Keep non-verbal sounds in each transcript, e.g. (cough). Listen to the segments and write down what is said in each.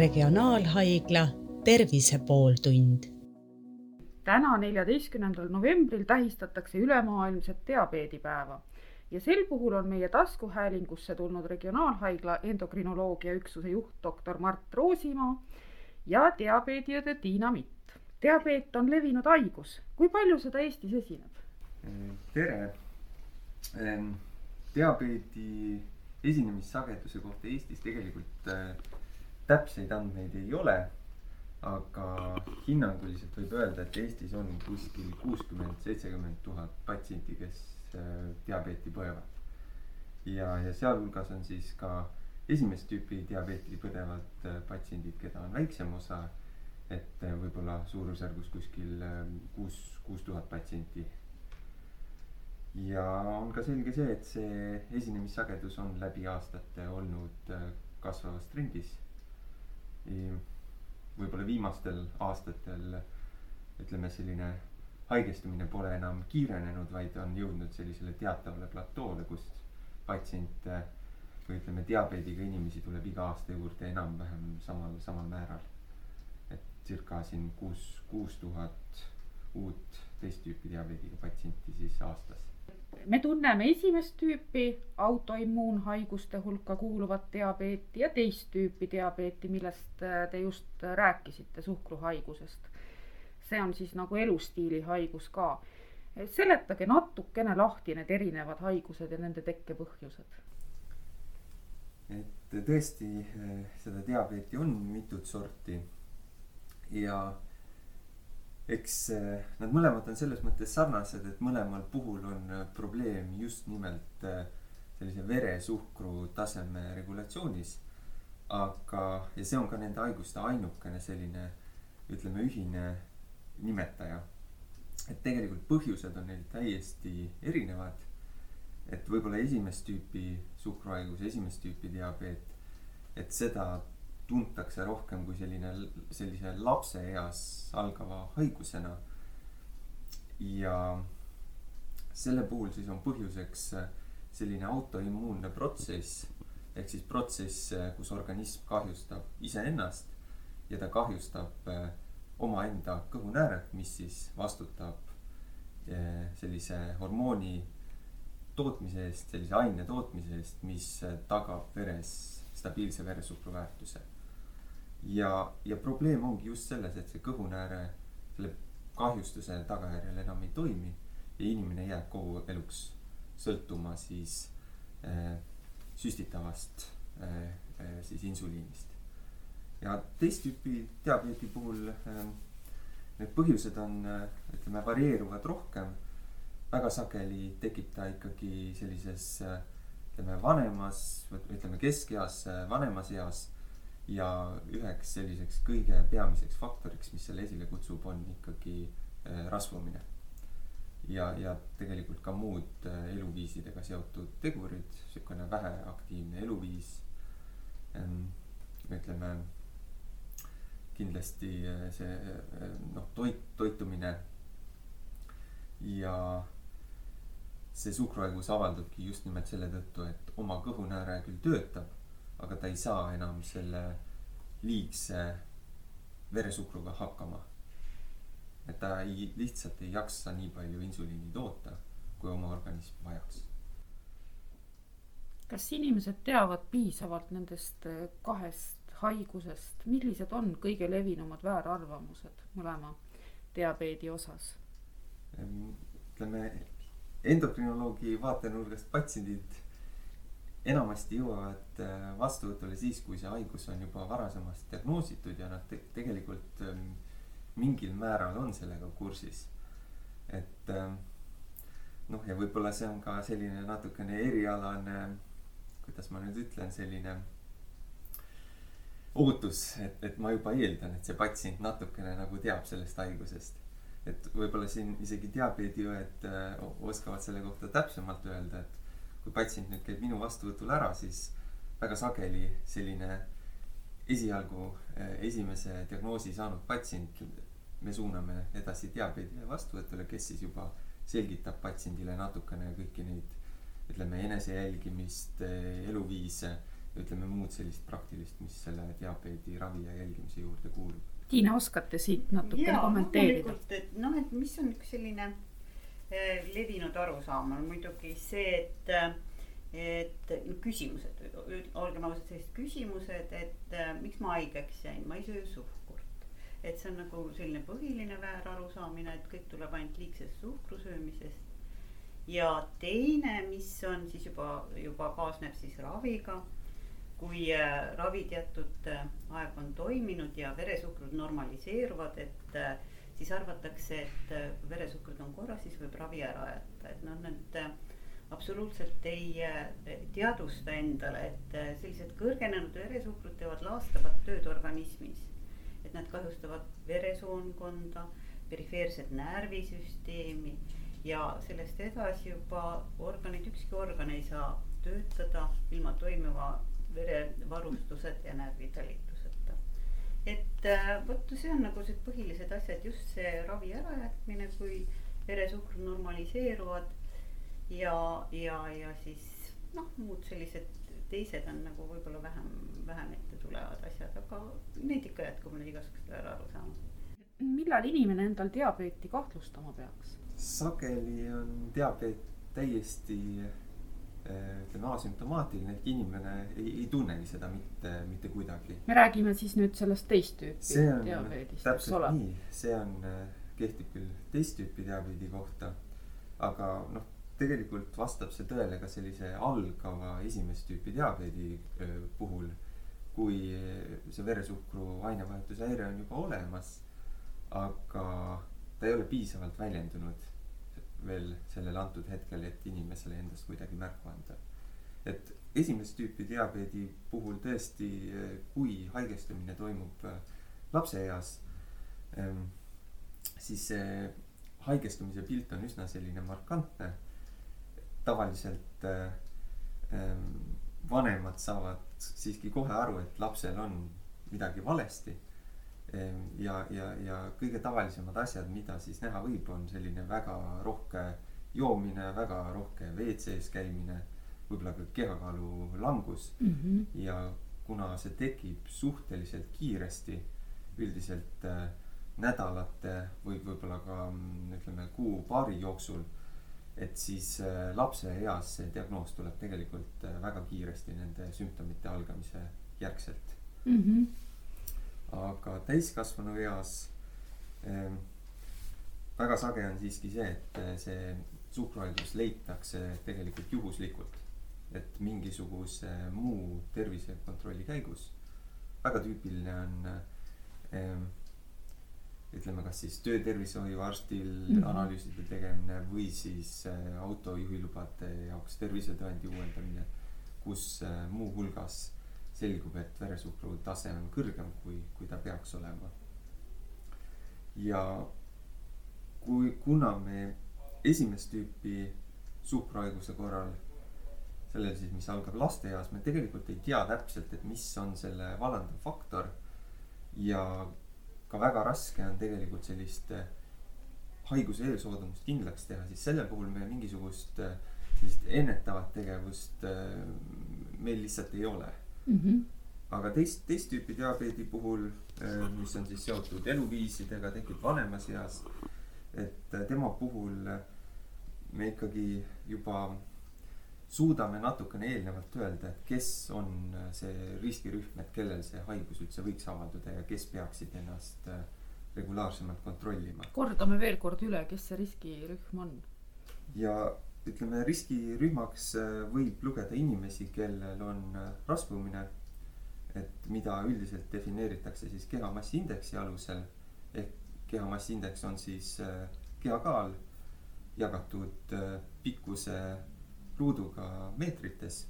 Regionaalhaigla Tervise pooltund. täna, neljateistkümnendal novembril tähistatakse ülemaailmset diabeedipäeva ja sel puhul on meie taskuhäälingusse tulnud Regionaalhaigla endokrinoloogia üksuse juht doktor Mart Roosimaa ja diabeediõde Tiina Mitt. diabeet on levinud haigus, kui palju seda Eestis esineb? tere. diabeedi esinemissageduse kohta Eestis tegelikult äh, täpseid andmeid ei ole. aga hinnanguliselt võib öelda, et Eestis on kuskil kuuskümmend, seitsekümmend tuhat patsienti, kes äh, diabeeti põevad. ja, ja sealhulgas on siis ka esimest tüüpi diabeeti põdevad äh, patsiendid, keda on väiksem osa. et võib-olla suurusjärgus kuskil kuus, kuus tuhat patsienti ja on ka selge see, et see esinemissagedus on läbi aastate olnud äh, kasvavas trendis. Võib-olla viimastel aastatel ütleme, selline haigestumine pole enam kiirenenud, vaid on jõudnud sellisele teatavale platoole, kus patsiente või ütleme, diabeediga inimesi tuleb iga aasta juurde enam-vähem samal, samal määral. et circa siin kuus, kuus tuhat uut teist tüüpi diabeediga patsienti siis aastas me tunneme esimest tüüpi autoimmuunhaiguste hulka kuuluvat diabeeti ja teist tüüpi diabeeti, millest äh, te just rääkisite, suhkruhaigusest. see on siis nagu elustiili haigus ka. seletage natukene lahti need erinevad haigused ja nende tekkepõhjused. et tõesti, äh, seda diabeeti on mitut sorti ja eks eh, nad mõlemad on selles mõttes sarnased, et mõlemal puhul on eh, probleem just nimelt eh, sellise veresuhkru taseme regulatsioonis. aga, ja see on ka nende haiguste ainukene selline, ütleme, ühine nimetaja. et tegelikult põhjused on neil täiesti erinevad. et võib-olla esimest tüüpi suhkruhaigus, esimest tüüpi diabeet, et seda tuntakse rohkem kui selline, sellise lapseeas algava haigusena. ja selle puhul siis on põhjuseks selline autoimmuunne protsess ehk siis protsess, kus organism kahjustab iseennast ja ta kahjustab eh, omaenda kõhunääret, mis siis vastutab sellise hormooni tootmise eest, sellise aine tootmise eest, mis tagab veres stabiilse veresuhkru väärtuse ja, ja probleem ongi just selles, et see kõhunääre selle kahjustuse tagajärjel enam ei toimi ja inimene jääb kogu eluks sõltuma siis äh, süstitavast äh, äh, siis insuliinist. ja teist tüüpi diabeedi puhul äh, need põhjused on äh,, ütleme, varieeruvad rohkem. väga sageli tekib ta ikkagi sellises äh, ütleme vanemas, ütleme keskeas, äh, vanemas eas ja üheks selliseks kõige peamiseks faktoriks, mis selle esile kutsub, on ikkagi äh, rasvumine. ja, ja tegelikult ka muud äh, eluviisidega seotud tegurid, sihukene väheaktiivne eluviis. Ähm, ütleme kindlasti äh, see noh, toit, toitumine. ja see suhkruhaigus avaldubki just nimelt selle tõttu, et oma kõhunääre küll töötab aga ta ei saa enam selle liigse veresuhkruga hakkama. et ta ei, lihtsalt ei jaksa nii palju insuliini toota, kui oma organism vajaks. kas inimesed teavad piisavalt nendest äh, kahest haigusest, millised on kõige levinumad väärarvamused mõlema diabeedi osas? ütleme endokrinoloogi vaatenurgast patsiendid enamasti jõuavad äh, vastuvõtule siis, kui see haigus on juba varasemast diagnoositud ja nad te tegelikult ähm, mingil määral on sellega kursis. et ähm, noh, ja võib-olla see on ka selline natukene erialane, kuidas ma nüüd ütlen, selline ootus, et, et ma juba eeldan, et see patsient natukene nagu teab sellest haigusest. et võib-olla siin isegi diabeediõed äh, oskavad selle kohta täpsemalt öelda, et kui patsient nüüd käib minu vastuvõtul ära, siis väga sageli selline esialgu eh, esimese diagnoosi saanud patsient, me suuname edasi diabeedi vastuvõtule, kes siis juba selgitab patsiendile natukene kõiki neid ütleme, enesejälgimist, eh, eluviise ütleme muud sellist praktilist, mis selle diabeedi ravi ja jälgimise juurde kuulub. Tiina, oskate siit natukene kommenteerida? et noh, et mis on üks selline levinud arusaam on muidugi see, et et küsimused, olgem ausad, sellised küsimused, et äh, miks ma haigeks jäin, ma ei söö suhkurt. et see on nagu selline põhiline väärarusaamine, et kõik tuleb ainult liigsest suhkru söömisest. ja teine, mis on siis juba, juba kaasneb siis raviga. kui äh, ravi teatud aeg on toiminud ja veresuhkrud normaliseeruvad, et siis arvatakse, et äh, veresuhkrud on korras, siis võib ravi ära jätta, et noh, need äh, absoluutselt ei äh, teadvusta endale, et sellised kõrgenenud veresuhkrud teevad laastavat tööd organismis. et nad kahjustavad veresoonkonda, perifeerset närvisüsteemi ja sellest edasi juba organid, ükski organ ei saa töötada ilma toimiva verevarustuseta ja närvitalituseta. Et äh, vot see on nagu see põhilised asjad, just see ravi ärajätmine, kui veresuhkrud normaliseeruvad ja, ja, ja siis noh, muud sellised teised on nagu võib-olla vähem, vähem ette tulevad asjad, aga neid ikka jätkub nüüd igasugustel ära aru saama. millal inimene endal diabeeti kahtlustama peaks? sageli on diabeet täiesti ütleme asümptomaatiline ehk inimene ei, ei tunnegi seda mitte, mitte kuidagi. me räägime siis nüüd sellest teist tüüpi diabeedist, eks ole. see on, eh, kehtib küll teist tüüpi diabeedi kohta, aga noh tegelikult vastab see tõele ka sellise algava esimest tüüpi diabeedi puhul, kui see veresuhkru ainevahetuse häire on juba olemas, aga ta ei ole piisavalt väljendunud veel sellel antud hetkel, et inimesele endast kuidagi märku anda. et esimest tüüpi diabeedi puhul tõesti, kui haigestumine toimub lapseeas, siis see haigestumise pilt on üsna selline markantne tavaliselt äh, ähm, vanemad saavad siiski kohe aru, et lapsel on midagi valesti. Ähm, ja, ja, ja kõige tavalisemad asjad, mida siis näha võib, on selline väga rohke joomine, väga rohke WC-s käimine, võib-olla ka kehakaalu langus mm. -hmm. ja kuna see tekib suhteliselt kiiresti, üldiselt äh, nädalate või võib-olla ka mm, ütleme kuu-paari jooksul et siis äh, lapse eas see diagnoos tuleb tegelikult äh, väga kiiresti nende sümptomite algamise järgselt mm. -hmm. Aga täiskasvanu eas ähm, väga sage on siiski see, et äh, see suhkruhaigus leitakse tegelikult juhuslikult. et mingisuguse muu tervisekontrolli käigus. väga tüüpiline on ähm, ütleme, kas siis töötervishoiuarstil mm -hmm. analüüside tegemine või siis äh, autojuhilubade jaoks tervisetõendi uuendamine, kus äh, muuhulgas selgub, et veresuhkru tase on kõrgem, kui, kui ta peaks olema. ja kui, kuna me esimest tüüpi suhkruhaiguse korral, sellel siis, mis algab lasteeas, me tegelikult ei tea täpselt, et mis on selle vallandav faktor ja ka väga raske on tegelikult sellist äh, haiguse eelsoodumust kindlaks teha, siis sellel puhul me mingisugust äh, sellist ennetavat tegevust äh, meil lihtsalt ei ole mm. -hmm. aga teist, teist tüüpi diabeedi puhul, mis on siis seotud eluviisidega, tekib vanemas eas. et tema puhul me ikkagi juba suudame natukene eelnevalt öelda, et kes on see riskirühm, et kellel see haigus üldse võiks avalduda ja kes peaksid ennast regulaarsemalt kontrollima. kordame veel kord üle, kes see riskirühm on? ja ütleme, riskirühmaks äh, võib lugeda inimesi, kellel on rasvumine, et mida üldiselt defineeritakse siis kehamassiindeksi alusel ehk kehamassiindeks on siis kehakaal jagatud pikkuse ruuduga meetrites.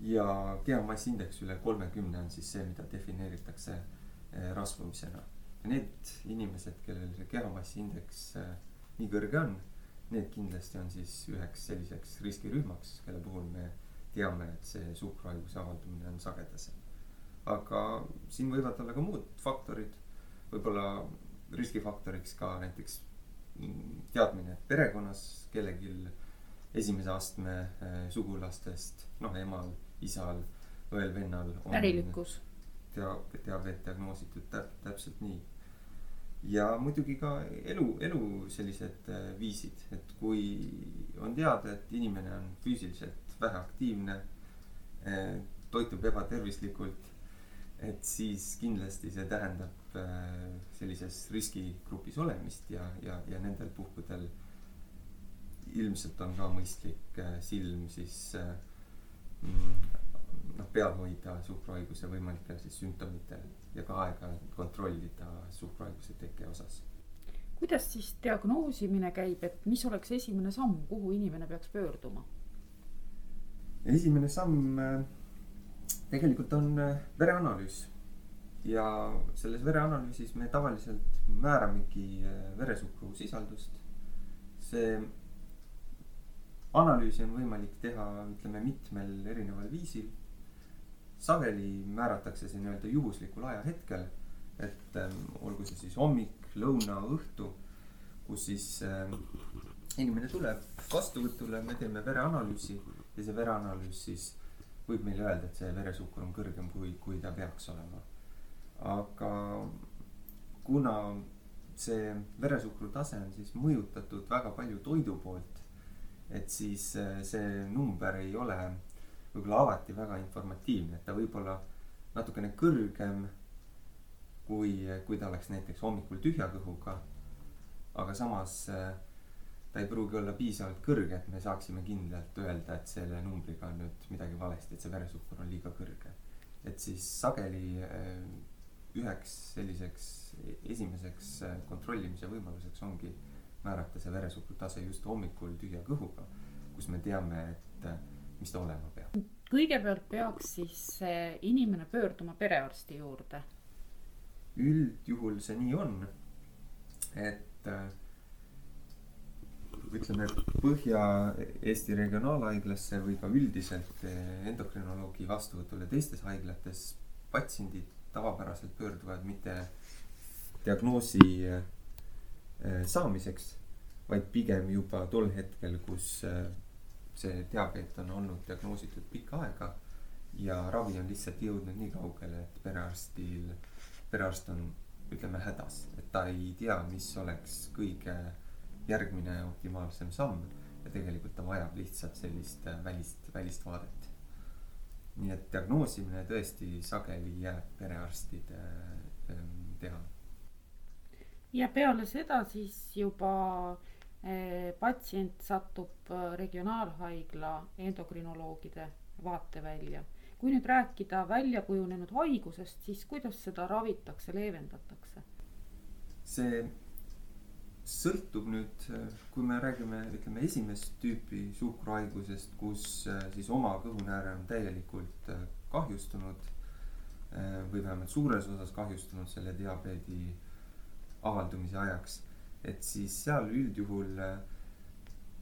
ja kehamassiindeks üle kolmekümne on siis see, mida defineeritakse rasvumisena. need inimesed, kellel see kehamassiindeks eh, nii kõrge on, need kindlasti on siis üheks selliseks riskirühmaks, kelle puhul me teame, et see suhkruhaiguse avaldumine on sagedasem. aga siin võivad olla ka muud faktorid, võib-olla riskifaktoriks ka näiteks mm, teadmine, et perekonnas kellelgi esimese astme äh, sugulastest, noh, emal, isal, õel-vennal pärilikkus. dia-, diabeet diagnoositud täp-, täpselt nii. Ja muidugi ka elu, elu sellised äh, viisid, et kui on teada, et inimene on füüsiliselt väheaktiivne, äh, toitub ebatervislikult, et siis kindlasti see tähendab äh, sellises riskigrupis olemist ja, ja, ja nendel puhkudel ilmselt on ka mõistlik silm siis mm, noh, peal hoida suhkruhaiguse võimalikel siis sümptomitel ja ka aeg-ajalt kontrollida suhkruhaiguse teke osas. kuidas siis diagnoosimine käib, et mis oleks esimene samm, kuhu inimene peaks pöörduma? esimene samm äh, tegelikult on äh, vereanalüüs ja selles vereanalüüsis me tavaliselt määramegi äh, veresuhkru sisaldust. see analüüsi on võimalik teha, ütleme mitmel erineval viisil sageli määratakse see nii-öelda juhuslikul ajahetkel. et ähm, olgu see siis hommik, lõuna, õhtu, kus siis ähm, inimene tuleb vastuvõtule, me teeme vereanalüüsi ja see vereanalüüs siis võib meile öelda, et see veresuhkur on kõrgem, kui, kui ta peaks olema. aga kuna see veresuhkru tase on siis mõjutatud väga palju toidu poolt, et siis äh, see number ei ole võib-olla alati väga informatiivne, et ta võib olla natukene kõrgem kui, kui ta oleks näiteks hommikul tühja kõhuga. aga samas äh, ta ei pruugi olla piisavalt kõrge, et me saaksime kindlalt öelda, et selle numbriga on nüüd midagi valesti, et see veresuhkur on liiga kõrge. et siis sageli äh, üheks selliseks esimeseks äh, kontrollimise võimaluseks ongi määrata see veresuhkru tase just hommikul tühja kõhuga, kus me teame, et mis ta olema peab? kõigepealt peaks siis inimene pöörduma perearsti juurde. üldjuhul see nii on, et äh, ütleme Põhja-Eesti Regionaalhaiglasse või ka üldiselt äh, endokrinoloogi vastuvõtule teistes haiglates patsiendid tavapäraselt pöörduvad mitte diagnoosi saamiseks, vaid pigem juba tol hetkel, kus see diabeet on olnud diagnoositud pikka aega ja ravi on lihtsalt jõudnud nii kaugele, et perearstil, perearst on, ütleme, hädas, et ta ei tea, mis oleks kõige järgmine optimaalsem samm ja tegelikult ta vajab lihtsalt sellist äh, välist, välist vaadet. nii et diagnoosimine tõesti sageli jääb perearstide ähm, teha. ja peale seda siis juba Eh, patsient satub eh, regionaalhaigla endokrinoloogide vaatevälja. kui nüüd rääkida väljakujunenud haigusest, siis kuidas seda ravitakse, leevendatakse? see sõltub nüüd, kui me räägime, ütleme esimest tüüpi suhkruhaigusest, kus eh, siis oma kõhunääre on täielikult kahjustunud või vähemalt suures osas kahjustunud selle diabeedi avaldumise ajaks et siis seal üldjuhul äh,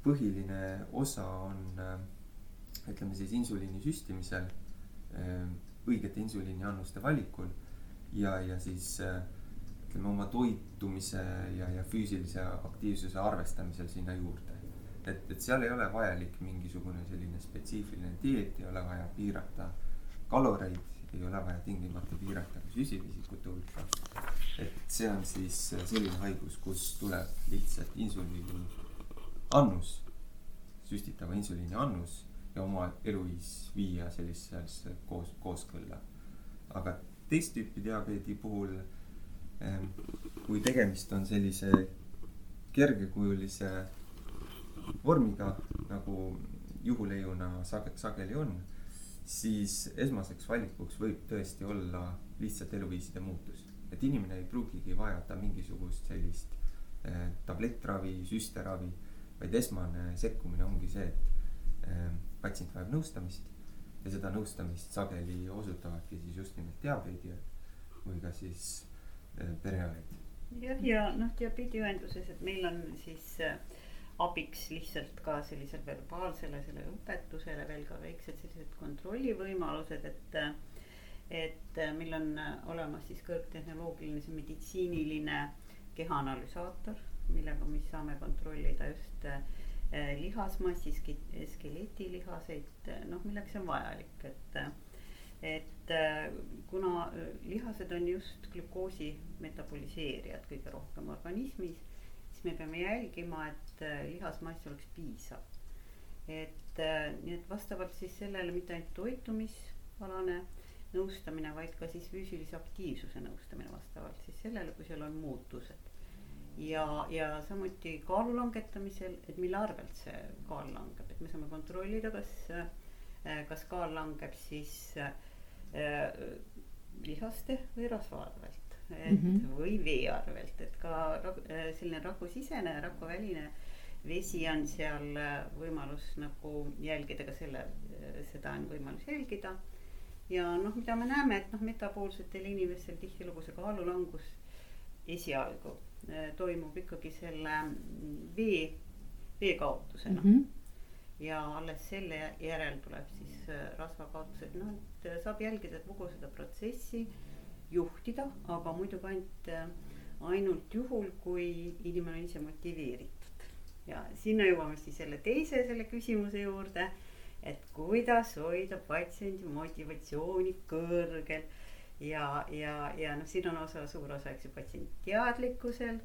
põhiline osa on äh, ütleme siis insuliini süstimisel, äh, õigete insuliiniannuste valikul ja, ja siis ütleme oma toitumise ja, ja füüsilise aktiivsuse arvestamisel sinna juurde. et, et seal ei ole vajalik mingisugune selline spetsiifiline dieet, ei ole vaja piirata kaloreid, ei ole vaja tingimata piirata ka süsivesikute hulka et see on siis selline haigus, kus tuleb lihtsalt insuliini annus, süstitava insuliini annus ja oma eluviis viia sellisesse koos, kooskõlla. aga teist tüüpi diabeedi puhul, ehm, kui tegemist on sellise kergekujulise vormiga nagu juhuleiuna sage, sageli on, siis esmaseks valikuks võib tõesti olla lihtsalt eluviiside muutus et inimene ei pruugigi vajada mingisugust sellist äh, tablettravi, süsteravi, vaid esmane sekkumine ongi see, et äh, patsient vajab nõustamist ja seda nõustamist sageli osutavadki siis just nimelt diabeediõed või ka siis äh, pereõed. jah, ja noh, diabeediõenduses, et meil on siis äh, abiks lihtsalt ka sellisele verbaalsele, selle õpetusele veel ka väiksed sellised kontrollivõimalused, et äh, et äh, meil on äh, olemas siis kõrgtehnoloogiline, see meditsiiniline kehaanalüsaator, millega me saame kontrollida just äh, lihasmassi, skeletilihaseid, noh, milleks see on vajalik, et et kuna lihased on just glükoosi metaboliseerijad kõige rohkem organismis, siis me peame jälgima, et lihasmass oleks piisav. et nii, et vastavalt siis sellele mitte ainult toitumisalane nõustamine, vaid ka siis füüsilise aktiivsuse nõustamine vastavalt siis sellele, kui seal on muutused. ja, ja samuti kaalu langetamisel, et mille arvelt see kaal langeb, et me saame kontrollida, kas, kas kaal langeb siis äh, lihaste või rasva arvelt. et mm -hmm. või vee arvelt, et ka äh, selline rakusisene, rakuväline vesi on seal äh, võimalus nagu jälgida, ka selle, äh, seda on võimalus jälgida ja noh, mida me näeme, et noh, metapoolsetel inimestel tihtilugu see kaalulangus esialgu äh, toimub ikkagi selle mm, vee, vee kaotusena mm. -hmm ja alles selle järel tuleb siis äh, rasvakaotus, et noh, et äh, saab jälgida kogu seda protsessi, juhtida, aga muidugi ainult, ainult juhul, kui inimene on ise motiveeritud. ja sinna jõuame siis selle teise selle küsimuse juurde et kuidas hoida patsiendi motivatsiooni kõrgel. ja, ja, ja noh, siin on osa, suur osa, eks ju, patsiendi teadlikkusel.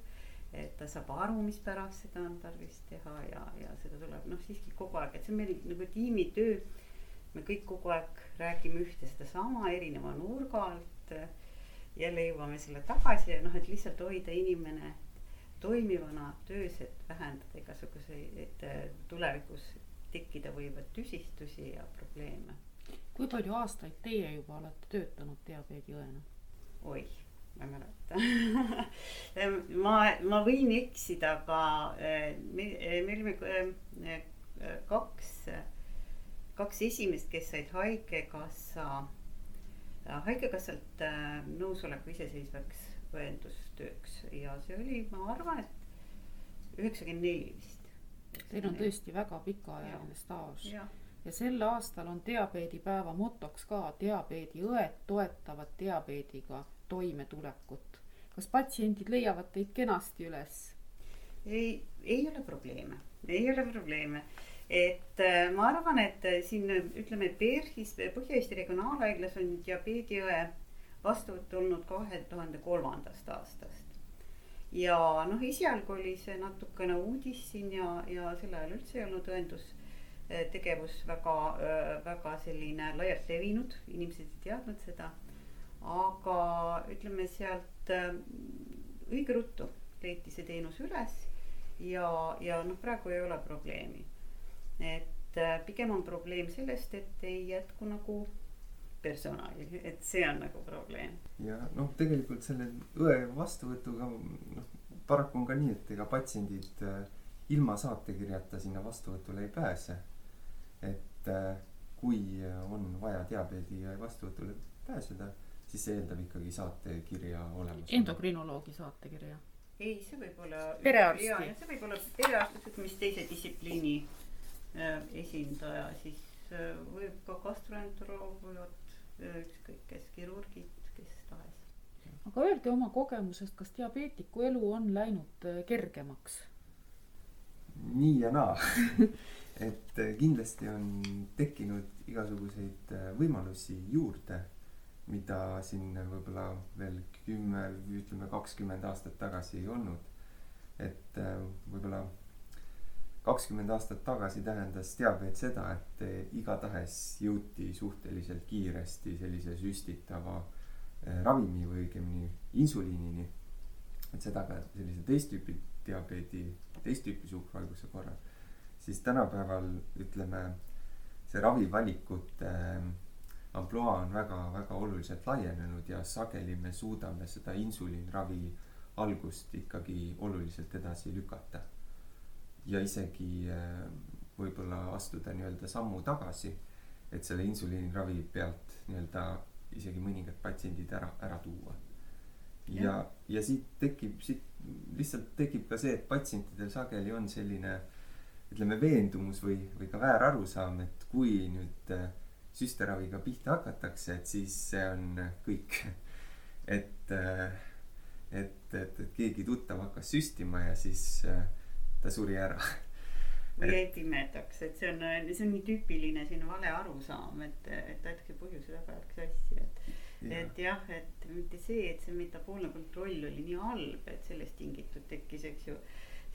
et ta saab aru, mispärast seda on tarvis teha ja, ja seda tuleb noh, siiski kogu aeg, et see on meil nagu tiimitöö. me kõik kogu aeg räägime ühte sedasama erineva nurga alt. jälle jõuame selle tagasi ja noh, et lihtsalt hoida inimene toimivana töös, et vähendada igasuguseid tulevikus tekkida võivad tüsistusi ja probleeme. kui palju aastaid teie juba olete töötanud diabeediõena? oih, ma ei mäleta (laughs) ma, ma võin eksida, aga eh, me, eh, me olime eh, kaks, kaks esimest, kes said haigekassa, haigekassalt nõusoleku iseseisvaks õendustööks ja see oli, ma arvan, et üheksakümmend neli vist Teil on tõesti väga pikaajaline staaž. ja sel aastal on diabeedipäeva motoks ka diabeediõed toetavad diabeediga toimetulekut. kas patsiendid leiavad teid kenasti üles? ei, ei ole probleeme, ei ole probleeme et äh, ma arvan, et äh, siin ütleme, PERH-is, Põhja-Eesti Regionaalhaiglas on diabeediõe vastuvõtt olnud kahe tuhande kolmandast aastast ja noh, esialgu oli see natukene uudis siin ja, ja sel ajal üldse ei olnud õendustegevus väga, väga selline laialt levinud, inimesed ei teadnud seda. aga ütleme sealt õige ruttu leiti see teenus üles ja, ja noh, praegu ei ole probleemi. et pigem on probleem sellest, et ei jätku nagu personali, et see on nagu probleem. ja noh, tegelikult selle õe vastuvõtuga noh, paraku on ka nii, et ega patsiendid äh, ilma saatekirjata sinna vastuvõtule ei pääse. et äh, kui on vaja diabeedi vastuvõtule pääseda, siis see eeldab ikkagi saatekirja olemasolu. endokrinoloogi saatekirja. ei, see võib olla. perearsti. see võib olla perearst, mis teise distsipliini äh, esindaja, siis võib ka gastroenteroloog võivad ükskõik kes, kirurgid, kes tahes. aga öelge oma kogemusest, kas diabeetiku elu on läinud äh, kergemaks? nii ja naa (laughs) et äh, kindlasti on tekkinud igasuguseid äh, võimalusi juurde, mida siin võib-olla veel kümme, ütleme kakskümmend aastat tagasi ei olnud. et võib-olla kakskümmend aastat tagasi tähendas diabeet seda, et igatahes jõuti suhteliselt kiiresti sellise süstitava eh, ravimi või õigemini insuliinini. et seda ka sellise teist tüüpi diabeedi, teist tüüpi suhkruhaiguse korral. siis tänapäeval ütleme, see ravivalikute eh, ampluaa on väga-väga oluliselt laienenud ja sageli me suudame seda insuliinravi algust ikkagi oluliselt edasi lükata ja isegi äh, võib-olla astuda nii-öelda sammu tagasi, et selle insuliiniravi pealt nii-öelda isegi mõningad patsiendid ära, ära tuua. ja, ja siit tekib, siit lihtsalt tekib ka see, et patsientidel sageli on selline ütleme, veendumus või, või ka väärarusaam, et kui nüüd äh, süsteraviga pihta hakatakse, et siis see on kõik. (laughs) et, äh, et, et, et keegi tuttav hakkas süstima ja siis ta suri ära või jäi pimedaks, et see on, see on nii tüüpiline selline vale arusaam, et, et tahetakse põhjuse tagajärg sassi, et ja. et jah, et mitte see, et see metaboolne kontroll oli nii halb, et sellest tingitud tekkis, eks ju,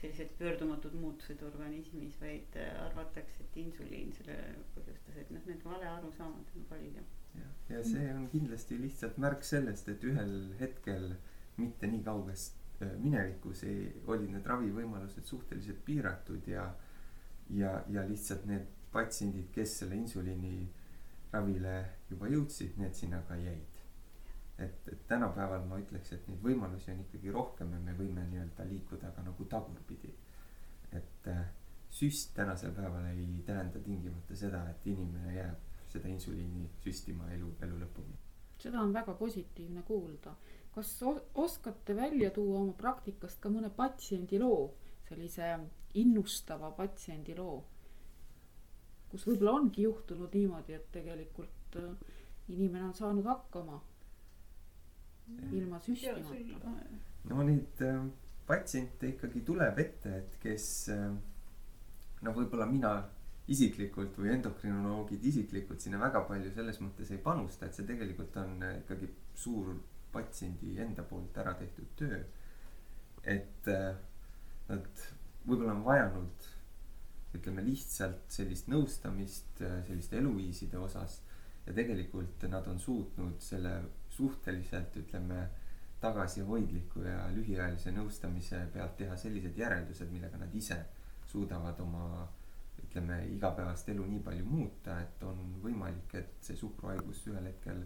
sellised pöördumatud muutused organismis, vaid arvatakse, et insuliin selle põhjustas, et noh, need valearusaamad on palju. ja, ja see on kindlasti lihtsalt märk sellest, et ühel hetkel mitte nii kauges minevikus ei, olid need ravivõimalused suhteliselt piiratud ja ja, ja lihtsalt need patsiendid, kes selle insuliini ravile juba jõudsid, need sinna ka jäid et, et tänapäeval ma ütleks, et neid võimalusi on ikkagi rohkem ja me võime nii-öelda liikuda ka nagu tagurpidi. et äh, süst tänasel päeval ei tähenda tingimata seda, et inimene jääb seda insuliini süstima elu, elu lõpuni. seda on väga positiivne kuulda. Kas oskate välja tuua oma praktikast ka mõne patsiendi loo, sellise innustava patsiendi loo, kus võib-olla ongi juhtunud niimoodi, et tegelikult äh, inimene on saanud hakkama ilma süstimata. no neid äh, patsiente ikkagi tuleb ette, et kes äh, no võib-olla mina isiklikult või endokrinoloogid isiklikult sinna väga palju selles mõttes ei panusta, et see tegelikult on äh, ikkagi suur patsiendi enda poolt ära tehtud töö. et äh, nad võib-olla on vajanud ütleme lihtsalt sellist nõustamist äh, selliste eluviiside osas ja tegelikult nad on suutnud selle suhteliselt ütleme tagasihoidliku ja lühiajalise nõustamise pealt teha sellised järeldused, millega nad ise suudavad oma ütleme igapäevast elu nii palju muuta, et on võimalik, et see suhkruhaigus ühel hetkel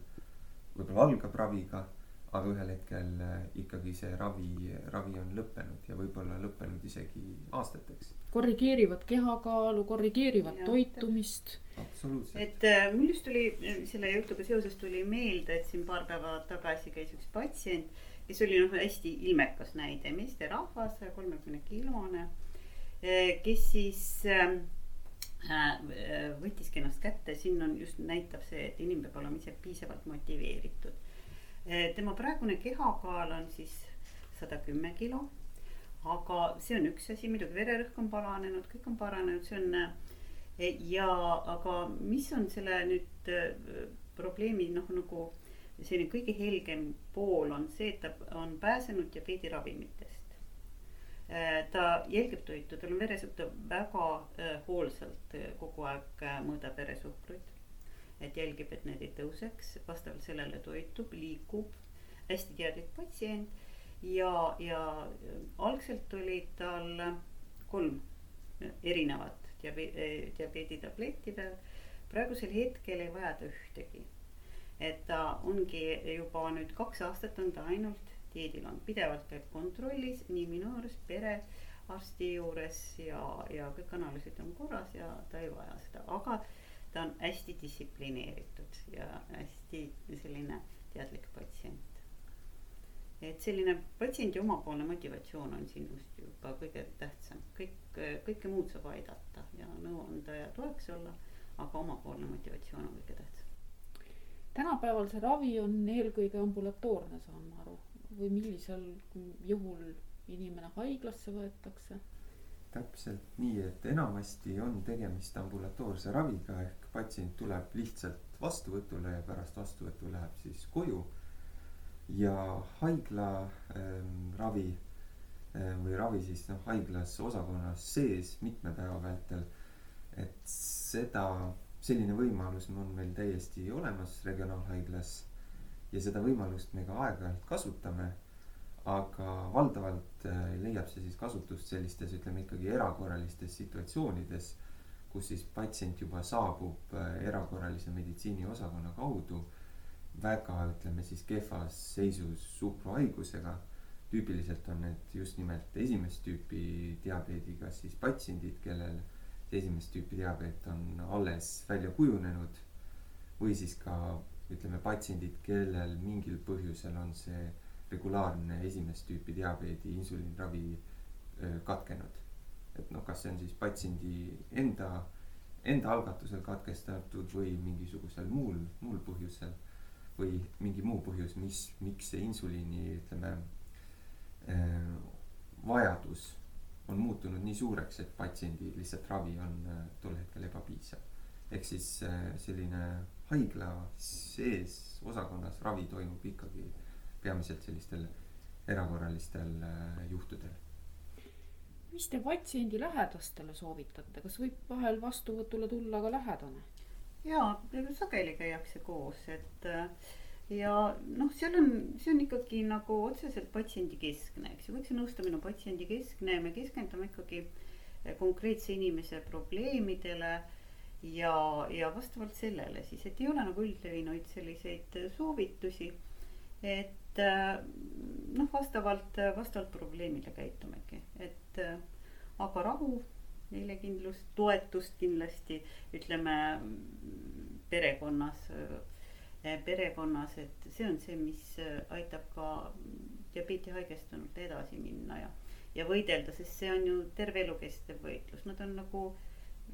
võib-olla algab raviga aga ühel hetkel äh, ikkagi see ravi, ravi on lõppenud ja võib-olla lõppenud isegi aastateks. korrigeerivad kehakaalu, korrigeerivad ja, toitumist. et äh, mul just tuli selle jutuga seoses tuli meelde, et siin paar päeva tagasi käis üks patsient, kes oli noh, hästi ilmekas näide, meesterahvas, saja kolmekümne kilone, äh, kes siis ähm, äh, võttiski ennast kätte, siin on just näitab see, et inimene peab olema ise piisavalt motiveeritud tema praegune kehakaal on siis sada kümme kilo. aga see on üks asi, muidugi vererõhk on paranenud, kõik on paranenud, see on eh, ja, aga mis on selle nüüd eh, probleemi noh, nagu selline kõige helgem pool on see, et ta on pääsenud diabeediravimitest. ta jälgib toitu, tal on veresuhte väga hoolsalt kogu aeg mõõdab veresuhkrut et jälgib, et need ei tõuseks, vastavalt sellele toitub, liigub, hästi teadlik patsient ja, ja algselt oli tal kolm erinevat diabeedi, diabeeditabletti peal. praegusel hetkel ei vaja ta ühtegi. et ta ongi juba nüüd kaks aastat on ta ainult dieedil olnud, pidevalt käib kontrollis nii minu juures, perearsti juures ja, ja kõik analüüsid on korras ja ta ei vaja seda, aga ta on hästi distsiplineeritud ja hästi selline teadlik patsient. et selline patsiendi omapoolne motivatsioon on siin just juba kõige tähtsam, kõik, kõike muud saab aidata ja nõu anda ja toeks olla, aga omapoolne motivatsioon on kõige tähtsam. tänapäeval see ravi on eelkõige ambulatoorne, saan ma aru, või millisel juhul inimene haiglasse võetakse täpselt nii, et enamasti on tegemist ambulatoorse raviga ehk patsient tuleb lihtsalt vastuvõtule ja pärast vastuvõttu läheb siis koju. ja haigla ähm, ravi äh, või ravi siis noh, haiglas osakonnas sees mitme päeva vältel. et seda, selline võimalus on meil täiesti olemas regionaalhaiglas ja seda võimalust me ka aeg-ajalt kasutame aga valdavalt äh, leiab see siis kasutust sellistes, ütleme ikkagi erakorralistes situatsioonides, kus siis patsient juba saabub äh, erakorralise meditsiini osakonna kaudu väga, ütleme siis kehvas seisus suhkruhaigusega. tüüpiliselt on need just nimelt esimest tüüpi diabeediga siis patsiendid, kellel see esimest tüüpi diabeet on alles välja kujunenud. või siis ka ütleme patsiendid, kellel mingil põhjusel on see regulaarne esimest tüüpi diabeedi insuliiniravi katkenud. Et noh, kas see on siis patsiendi enda, enda algatusel katkestatud või mingisugusel muul, muul põhjusel. või mingi muu põhjus, mis, miks see insuliini, ütleme vajadus on muutunud nii suureks, et patsiendi lihtsalt ravi on äh, tol hetkel ebapiisav. ehk siis äh, selline haigla sees osakonnas ravi toimub ikkagi peamiselt sellistel erakorralistel äh, juhtudel. Mis te patsiendi lähedastele soovitate, kas võib vahel vastuvõtule tulla ka lähedane? jaa, sageli käiakse koos, et äh, ja noh, seal on, see on ikkagi nagu otseselt patsiendikeskne, eks ju, kõik see nõustamine on patsiendikeskne, me keskendume ikkagi eh, konkreetse inimese probleemidele ja, ja vastavalt sellele siis, et ei ole nagu üldlevinuid selliseid soovitusi. et eh, noh, vastavalt, vastavalt probleemile käitumegi, et eh, aga rahu, meelekindlust, toetust kindlasti ütleme perekonnas Eh, perekonnas, et see on see, mis eh, aitab ka diabeeti haigestunult edasi minna ja, ja võidelda, sest see on ju terve elu kestev võitlus, nad on nagu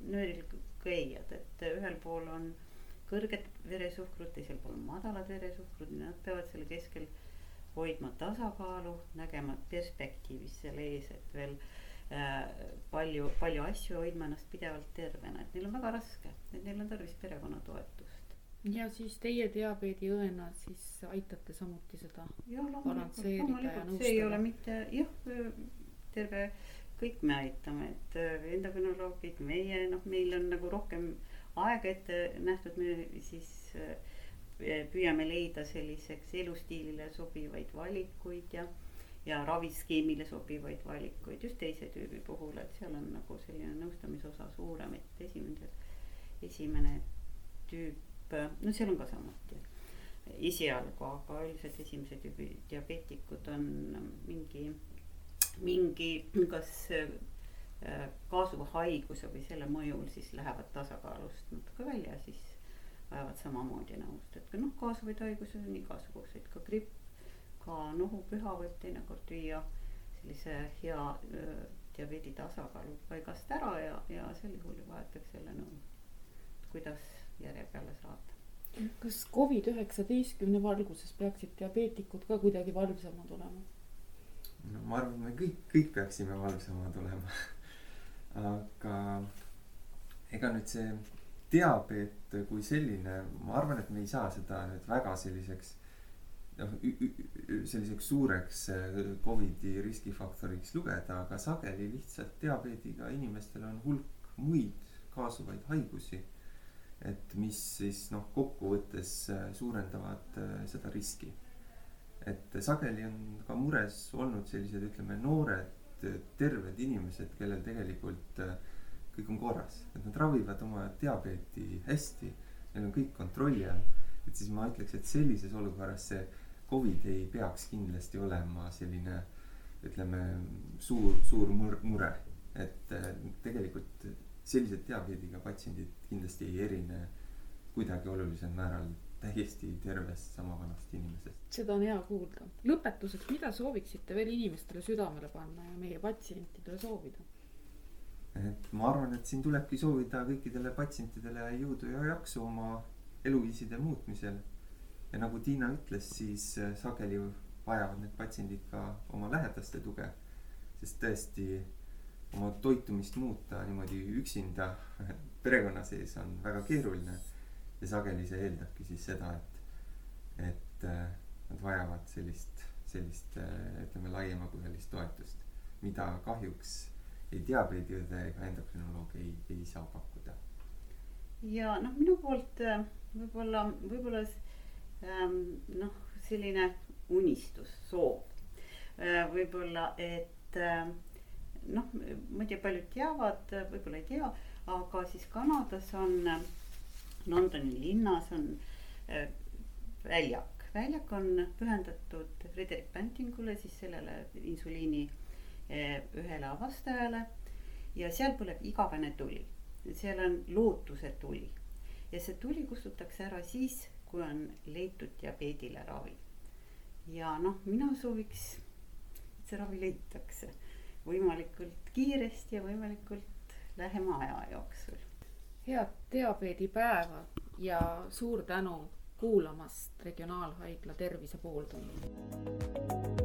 nöörilkäijad, et ühel pool on kõrged veresuhkrud, teisel pool madalad veresuhkrud, nad peavad selle keskel hoidma tasakaalu, nägema perspektiivis selle ees, et veel äh, palju, palju asju hoidma ennast pidevalt tervena, et neil on väga raske, et neil on tarvis perekonna toetust ja siis teie diabeediõena siis aitate samuti seda see ei ole mitte jah, terve, kõik me aitame, et äh, endokrinoloogid, meie noh, meil on nagu rohkem aega ette nähtud, me siis äh, püüame leida selliseks elustiilile sobivaid valikuid ja ja raviskeemile sobivaid valikuid. Just teise tüübi puhul, et seal on nagu selline nõustamisosa suurem, et esimene, esimene tüüp no seal on ka samuti esialgu, aga üldiselt esimese tüübi diabeetikud on mingi, mingi kas äh, kaasuva haiguse või selle mõjul siis lähevad tasakaalust natuke välja, siis vajavad samamoodi nõust, et noh, kaasuvaid haigusi on igasuguseid, ka gripp, ka nohupüha võib teinekord viia sellise hea öö, diabeedi tasakaalu paigast ära ja, ja sel juhul vajatakse jälle nõu, kuidas järje peale saada. kas Covid üheksateistkümne valguses peaksid diabeetikud ka kuidagi valvsamad olema? no ma arvan, me kõik, kõik peaksime valvsamad olema (laughs) aga ega nüüd see diabeet kui selline, ma arvan, et me ei saa seda nüüd väga selliseks noh, selliseks suureks äh, Covidi riskifaktoriks lugeda, aga sageli lihtsalt diabeediga inimestel on hulk muid kaasuvaid haigusi et mis siis noh, kokkuvõttes äh, suurendavad äh, seda riski. et sageli on ka mures olnud sellised, ütleme, noored terved inimesed, kellel tegelikult äh, kõik on korras, et nad ravivad oma diabeeti hästi, neil on kõik kontrolli all. et siis ma ütleks, et sellises olukorras see Covid ei peaks kindlasti olema selline ütleme, suur, suur mure, et tegelikult sellised diabeediga patsiendid kindlasti ei erine kuidagi olulisel määral täiesti tervest sama vanast inimesest. seda on hea kuulda. lõpetuseks, mida sooviksite veel inimestele südamele panna ja meie patsientidele soovida? Et ma arvan, et siin tulebki soovida kõikidele patsientidele jõudu ja jaksu oma eluviiside muutmisel. ja nagu Tiina ütles, siis äh, sageli vajavad need patsiendid ka oma lähedaste tuge. sest tõesti oma toitumist muuta niimoodi üksinda (laughs) perekonna sees on väga keeruline. ja sageli see eeldabki siis seda, et, et äh, nad vajavad sellist, sellist äh, ütleme laiemapõhjalist toetust, mida kahjuks ei diabeediõde ega endokrinoloog ei, ei saa pakkuda. ja noh, minu poolt äh, võib-olla, võib-olla ähm, noh, selline unistus, soov võib-olla, et äh, noh, ma ei tea, paljud teavad, võib-olla ei tea, aga siis Kanadas on, Londoni linnas on äh, väljak. väljak on pühendatud Frederick Bantingule, siis sellele insuliini äh, ühele avastajale. ja seal põleb igavene tuli, seal on lootuse tuli ja see tuli kustutakse ära siis, kui on leitud diabeedile ravi. ja noh, mina sooviks, et see ravi leitakse võimalikult kiiresti ja võimalikult lähema aja jooksul. head diabeedipäeva ja suur tänu kuulamast Regionaalhaigla Tervise pooltundi.